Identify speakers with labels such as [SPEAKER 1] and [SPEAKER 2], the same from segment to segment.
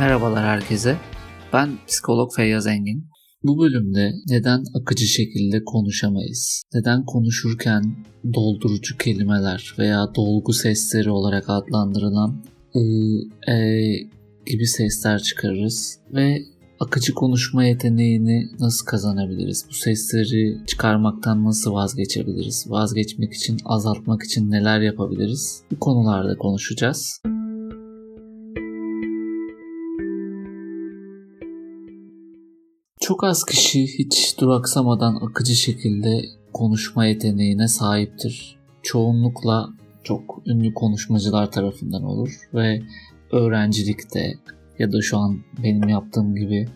[SPEAKER 1] Merhabalar herkese. Ben psikolog Feyyaz Engin. Bu bölümde neden akıcı şekilde konuşamayız? Neden konuşurken doldurucu kelimeler veya dolgu sesleri olarak adlandırılan ı, e gibi sesler çıkarırız ve akıcı konuşma yeteneğini nasıl kazanabiliriz? Bu sesleri çıkarmaktan nasıl vazgeçebiliriz? Vazgeçmek için, azaltmak için neler yapabiliriz? Bu konularda konuşacağız. Çok az kişi hiç duraksamadan akıcı şekilde konuşma yeteneğine sahiptir. Çoğunlukla çok ünlü konuşmacılar tarafından olur ve öğrencilikte ya da şu an benim yaptığım gibi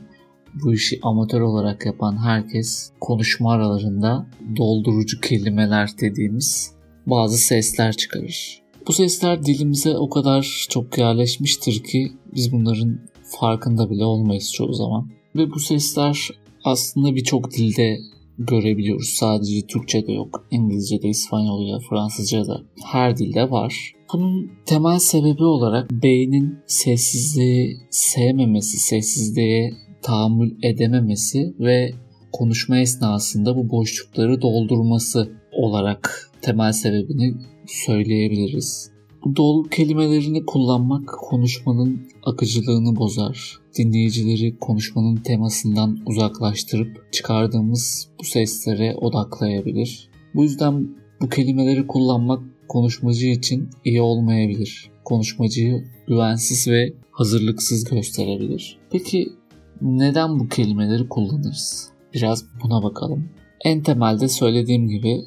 [SPEAKER 1] bu işi amatör olarak yapan herkes konuşma aralarında doldurucu kelimeler dediğimiz bazı sesler çıkarır. Bu sesler dilimize o kadar çok yerleşmiştir ki biz bunların farkında bile olmayız çoğu zaman. Ve bu sesler aslında birçok dilde görebiliyoruz. Sadece Türkçe'de yok. İngilizce'de, İspanyolca, Fransızca'da her dilde var. Bunun temel sebebi olarak beynin sessizliği sevmemesi, sessizliğe tahammül edememesi ve konuşma esnasında bu boşlukları doldurması olarak temel sebebini söyleyebiliriz. Bu dolgu kelimelerini kullanmak konuşmanın akıcılığını bozar. Dinleyicileri konuşmanın temasından uzaklaştırıp çıkardığımız bu seslere odaklayabilir. Bu yüzden bu kelimeleri kullanmak konuşmacı için iyi olmayabilir. Konuşmacıyı güvensiz ve hazırlıksız gösterebilir. Peki neden bu kelimeleri kullanırız? Biraz buna bakalım. En temelde söylediğim gibi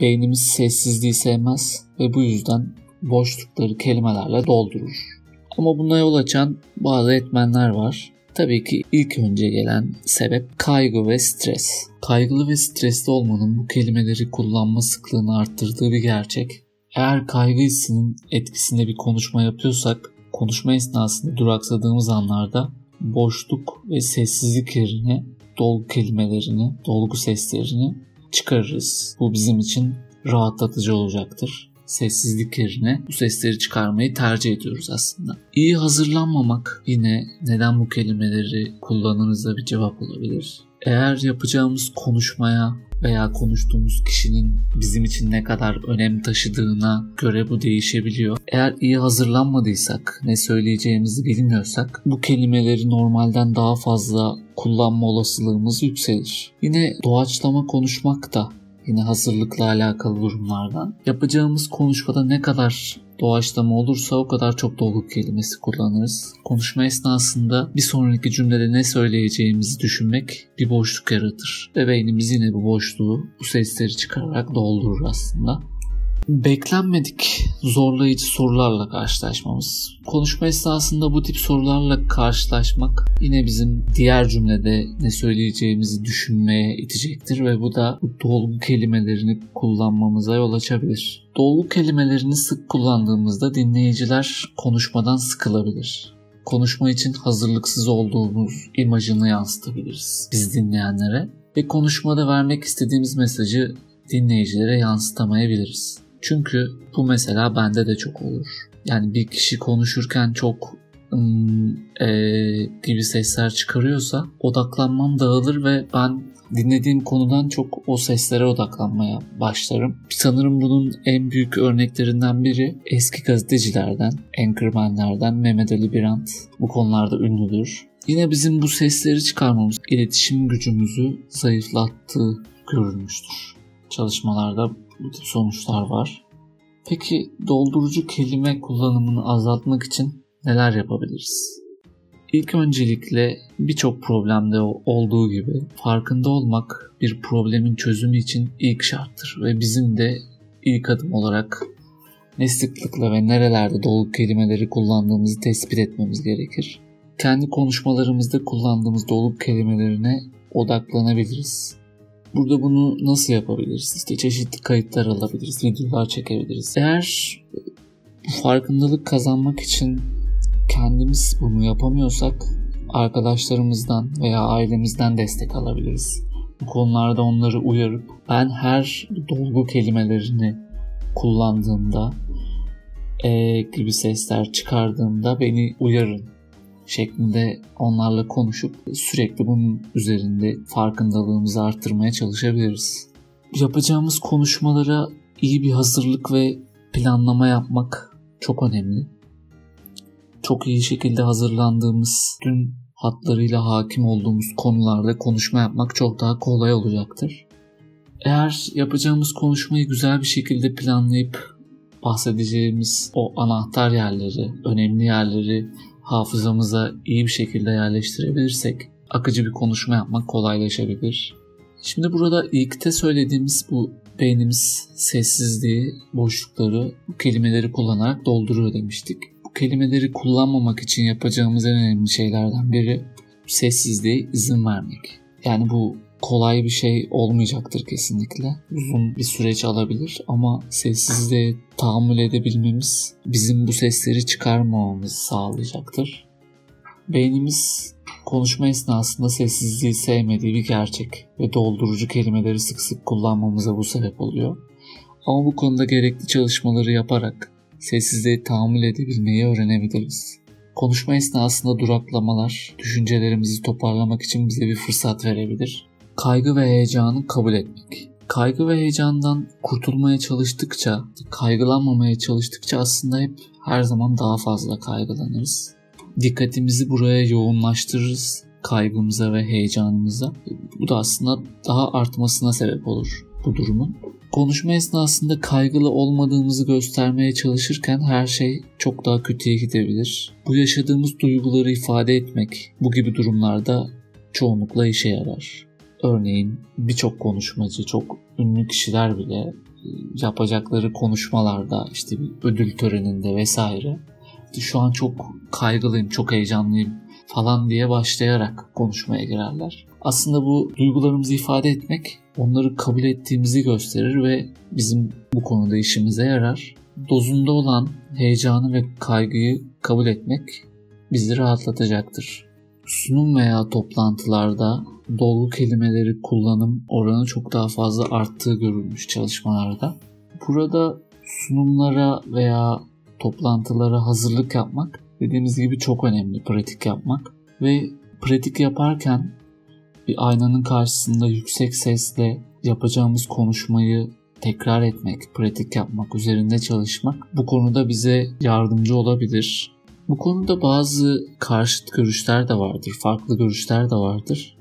[SPEAKER 1] beynimiz sessizliği sevmez ve bu yüzden boşlukları kelimelerle doldurur. Ama buna yol açan bazı etmenler var. Tabii ki ilk önce gelen sebep kaygı ve stres. Kaygılı ve stresli olmanın bu kelimeleri kullanma sıklığını arttırdığı bir gerçek. Eğer kaygı hissinin etkisinde bir konuşma yapıyorsak, konuşma esnasında duraksadığımız anlarda boşluk ve sessizlik yerine dolgu kelimelerini, dolgu seslerini çıkarırız. Bu bizim için rahatlatıcı olacaktır sessizlik yerine bu sesleri çıkarmayı tercih ediyoruz aslında. İyi hazırlanmamak yine neden bu kelimeleri kullanınızda bir cevap olabilir. Eğer yapacağımız konuşmaya veya konuştuğumuz kişinin bizim için ne kadar önem taşıdığına göre bu değişebiliyor. Eğer iyi hazırlanmadıysak, ne söyleyeceğimizi bilmiyorsak bu kelimeleri normalden daha fazla kullanma olasılığımız yükselir. Yine doğaçlama konuşmak da yine hazırlıkla alakalı durumlardan. Yapacağımız konuşmada ne kadar doğaçlama olursa o kadar çok dolgu kelimesi kullanırız. Konuşma esnasında bir sonraki cümlede ne söyleyeceğimizi düşünmek bir boşluk yaratır. Ve beynimiz yine bu boşluğu bu sesleri çıkararak doldurur aslında beklenmedik zorlayıcı sorularla karşılaşmamız. Konuşma esnasında bu tip sorularla karşılaşmak yine bizim diğer cümlede ne söyleyeceğimizi düşünmeye itecektir ve bu da bu dolgu kelimelerini kullanmamıza yol açabilir. Dolgu kelimelerini sık kullandığımızda dinleyiciler konuşmadan sıkılabilir. Konuşma için hazırlıksız olduğumuz imajını yansıtabiliriz biz dinleyenlere ve konuşmada vermek istediğimiz mesajı dinleyicilere yansıtamayabiliriz. Çünkü bu mesela bende de çok olur. Yani bir kişi konuşurken çok ım, e, gibi sesler çıkarıyorsa odaklanmam dağılır ve ben dinlediğim konudan çok o seslere odaklanmaya başlarım. Sanırım bunun en büyük örneklerinden biri eski gazetecilerden, anchormanlerden Mehmet Ali Birant bu konularda ünlüdür. Yine bizim bu sesleri çıkarmamız iletişim gücümüzü zayıflattığı görülmüştür. Çalışmalarda bu tip sonuçlar var. Peki doldurucu kelime kullanımını azaltmak için neler yapabiliriz? İlk öncelikle birçok problemde olduğu gibi farkında olmak bir problemin çözümü için ilk şarttır ve bizim de ilk adım olarak ne sıklıkla ve nerelerde dolgu kelimeleri kullandığımızı tespit etmemiz gerekir. Kendi konuşmalarımızda kullandığımız dolgu kelimelerine odaklanabiliriz. Burada bunu nasıl yapabiliriz? İşte çeşitli kayıtlar alabiliriz, videolar çekebiliriz. Eğer farkındalık kazanmak için kendimiz bunu yapamıyorsak arkadaşlarımızdan veya ailemizden destek alabiliriz. Bu konularda onları uyarıp ben her dolgu kelimelerini kullandığımda e gibi sesler çıkardığımda beni uyarın şeklinde onlarla konuşup sürekli bunun üzerinde farkındalığımızı arttırmaya çalışabiliriz. Yapacağımız konuşmalara iyi bir hazırlık ve planlama yapmak çok önemli. Çok iyi şekilde hazırlandığımız, dün hatlarıyla hakim olduğumuz konularda konuşma yapmak çok daha kolay olacaktır. Eğer yapacağımız konuşmayı güzel bir şekilde planlayıp bahsedeceğimiz o anahtar yerleri, önemli yerleri hafızamıza iyi bir şekilde yerleştirebilirsek akıcı bir konuşma yapmak kolaylaşabilir. Şimdi burada ilkte söylediğimiz bu beynimiz sessizliği, boşlukları, bu kelimeleri kullanarak dolduruyor demiştik. Bu kelimeleri kullanmamak için yapacağımız en önemli şeylerden biri sessizliğe izin vermek. Yani bu kolay bir şey olmayacaktır kesinlikle. Uzun bir süreç alabilir ama sessizliğe tahammül edebilmemiz bizim bu sesleri çıkarmamamızı sağlayacaktır. Beynimiz konuşma esnasında sessizliği sevmediği bir gerçek ve doldurucu kelimeleri sık sık kullanmamıza bu sebep oluyor. Ama bu konuda gerekli çalışmaları yaparak sessizliğe tahammül edebilmeyi öğrenebiliriz. Konuşma esnasında duraklamalar düşüncelerimizi toparlamak için bize bir fırsat verebilir kaygı ve heyecanı kabul etmek. Kaygı ve heyecandan kurtulmaya çalıştıkça, kaygılanmamaya çalıştıkça aslında hep her zaman daha fazla kaygılanırız. Dikkatimizi buraya yoğunlaştırırız kaygımıza ve heyecanımıza. Bu da aslında daha artmasına sebep olur bu durumun. Konuşma esnasında kaygılı olmadığımızı göstermeye çalışırken her şey çok daha kötüye gidebilir. Bu yaşadığımız duyguları ifade etmek bu gibi durumlarda çoğunlukla işe yarar. Örneğin birçok konuşmacı, çok ünlü kişiler bile e, yapacakları konuşmalarda işte bir ödül töreninde vesaire şu an çok kaygılıyım, çok heyecanlıyım falan diye başlayarak konuşmaya girerler. Aslında bu duygularımızı ifade etmek onları kabul ettiğimizi gösterir ve bizim bu konuda işimize yarar. Dozunda olan heyecanı ve kaygıyı kabul etmek bizi rahatlatacaktır. Sunum veya toplantılarda dolgu kelimeleri kullanım oranı çok daha fazla arttığı görülmüş çalışmalarda. Burada sunumlara veya toplantılara hazırlık yapmak dediğimiz gibi çok önemli pratik yapmak ve pratik yaparken bir aynanın karşısında yüksek sesle yapacağımız konuşmayı tekrar etmek, pratik yapmak, üzerinde çalışmak bu konuda bize yardımcı olabilir. Bu konuda bazı karşıt görüşler de vardır, farklı görüşler de vardır.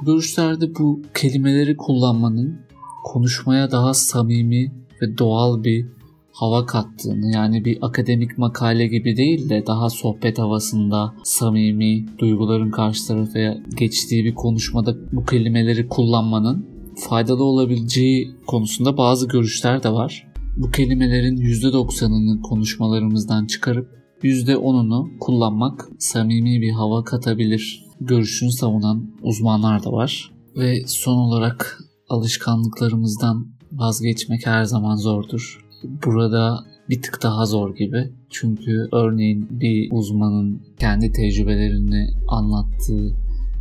[SPEAKER 1] Bu görüşlerde bu kelimeleri kullanmanın konuşmaya daha samimi ve doğal bir hava kattığını yani bir akademik makale gibi değil de daha sohbet havasında samimi duyguların karşı tarafa geçtiği bir konuşmada bu kelimeleri kullanmanın faydalı olabileceği konusunda bazı görüşler de var. Bu kelimelerin %90'ını konuşmalarımızdan çıkarıp %10'unu kullanmak samimi bir hava katabilir görüşünü savunan uzmanlar da var. Ve son olarak alışkanlıklarımızdan vazgeçmek her zaman zordur. Burada bir tık daha zor gibi. Çünkü örneğin bir uzmanın kendi tecrübelerini anlattığı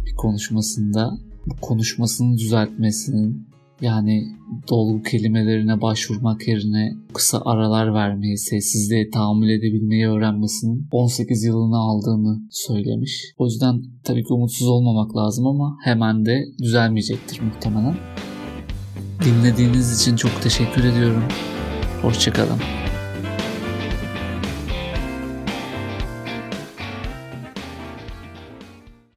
[SPEAKER 1] bir konuşmasında bu konuşmasını düzeltmesinin yani dolgu kelimelerine başvurmak yerine kısa aralar vermeyi, sessizliğe tahammül edebilmeyi öğrenmesinin 18 yılını aldığını söylemiş. O yüzden tabii ki umutsuz olmamak lazım ama hemen de düzelmeyecektir muhtemelen. Dinlediğiniz için çok teşekkür ediyorum. Hoşçakalın.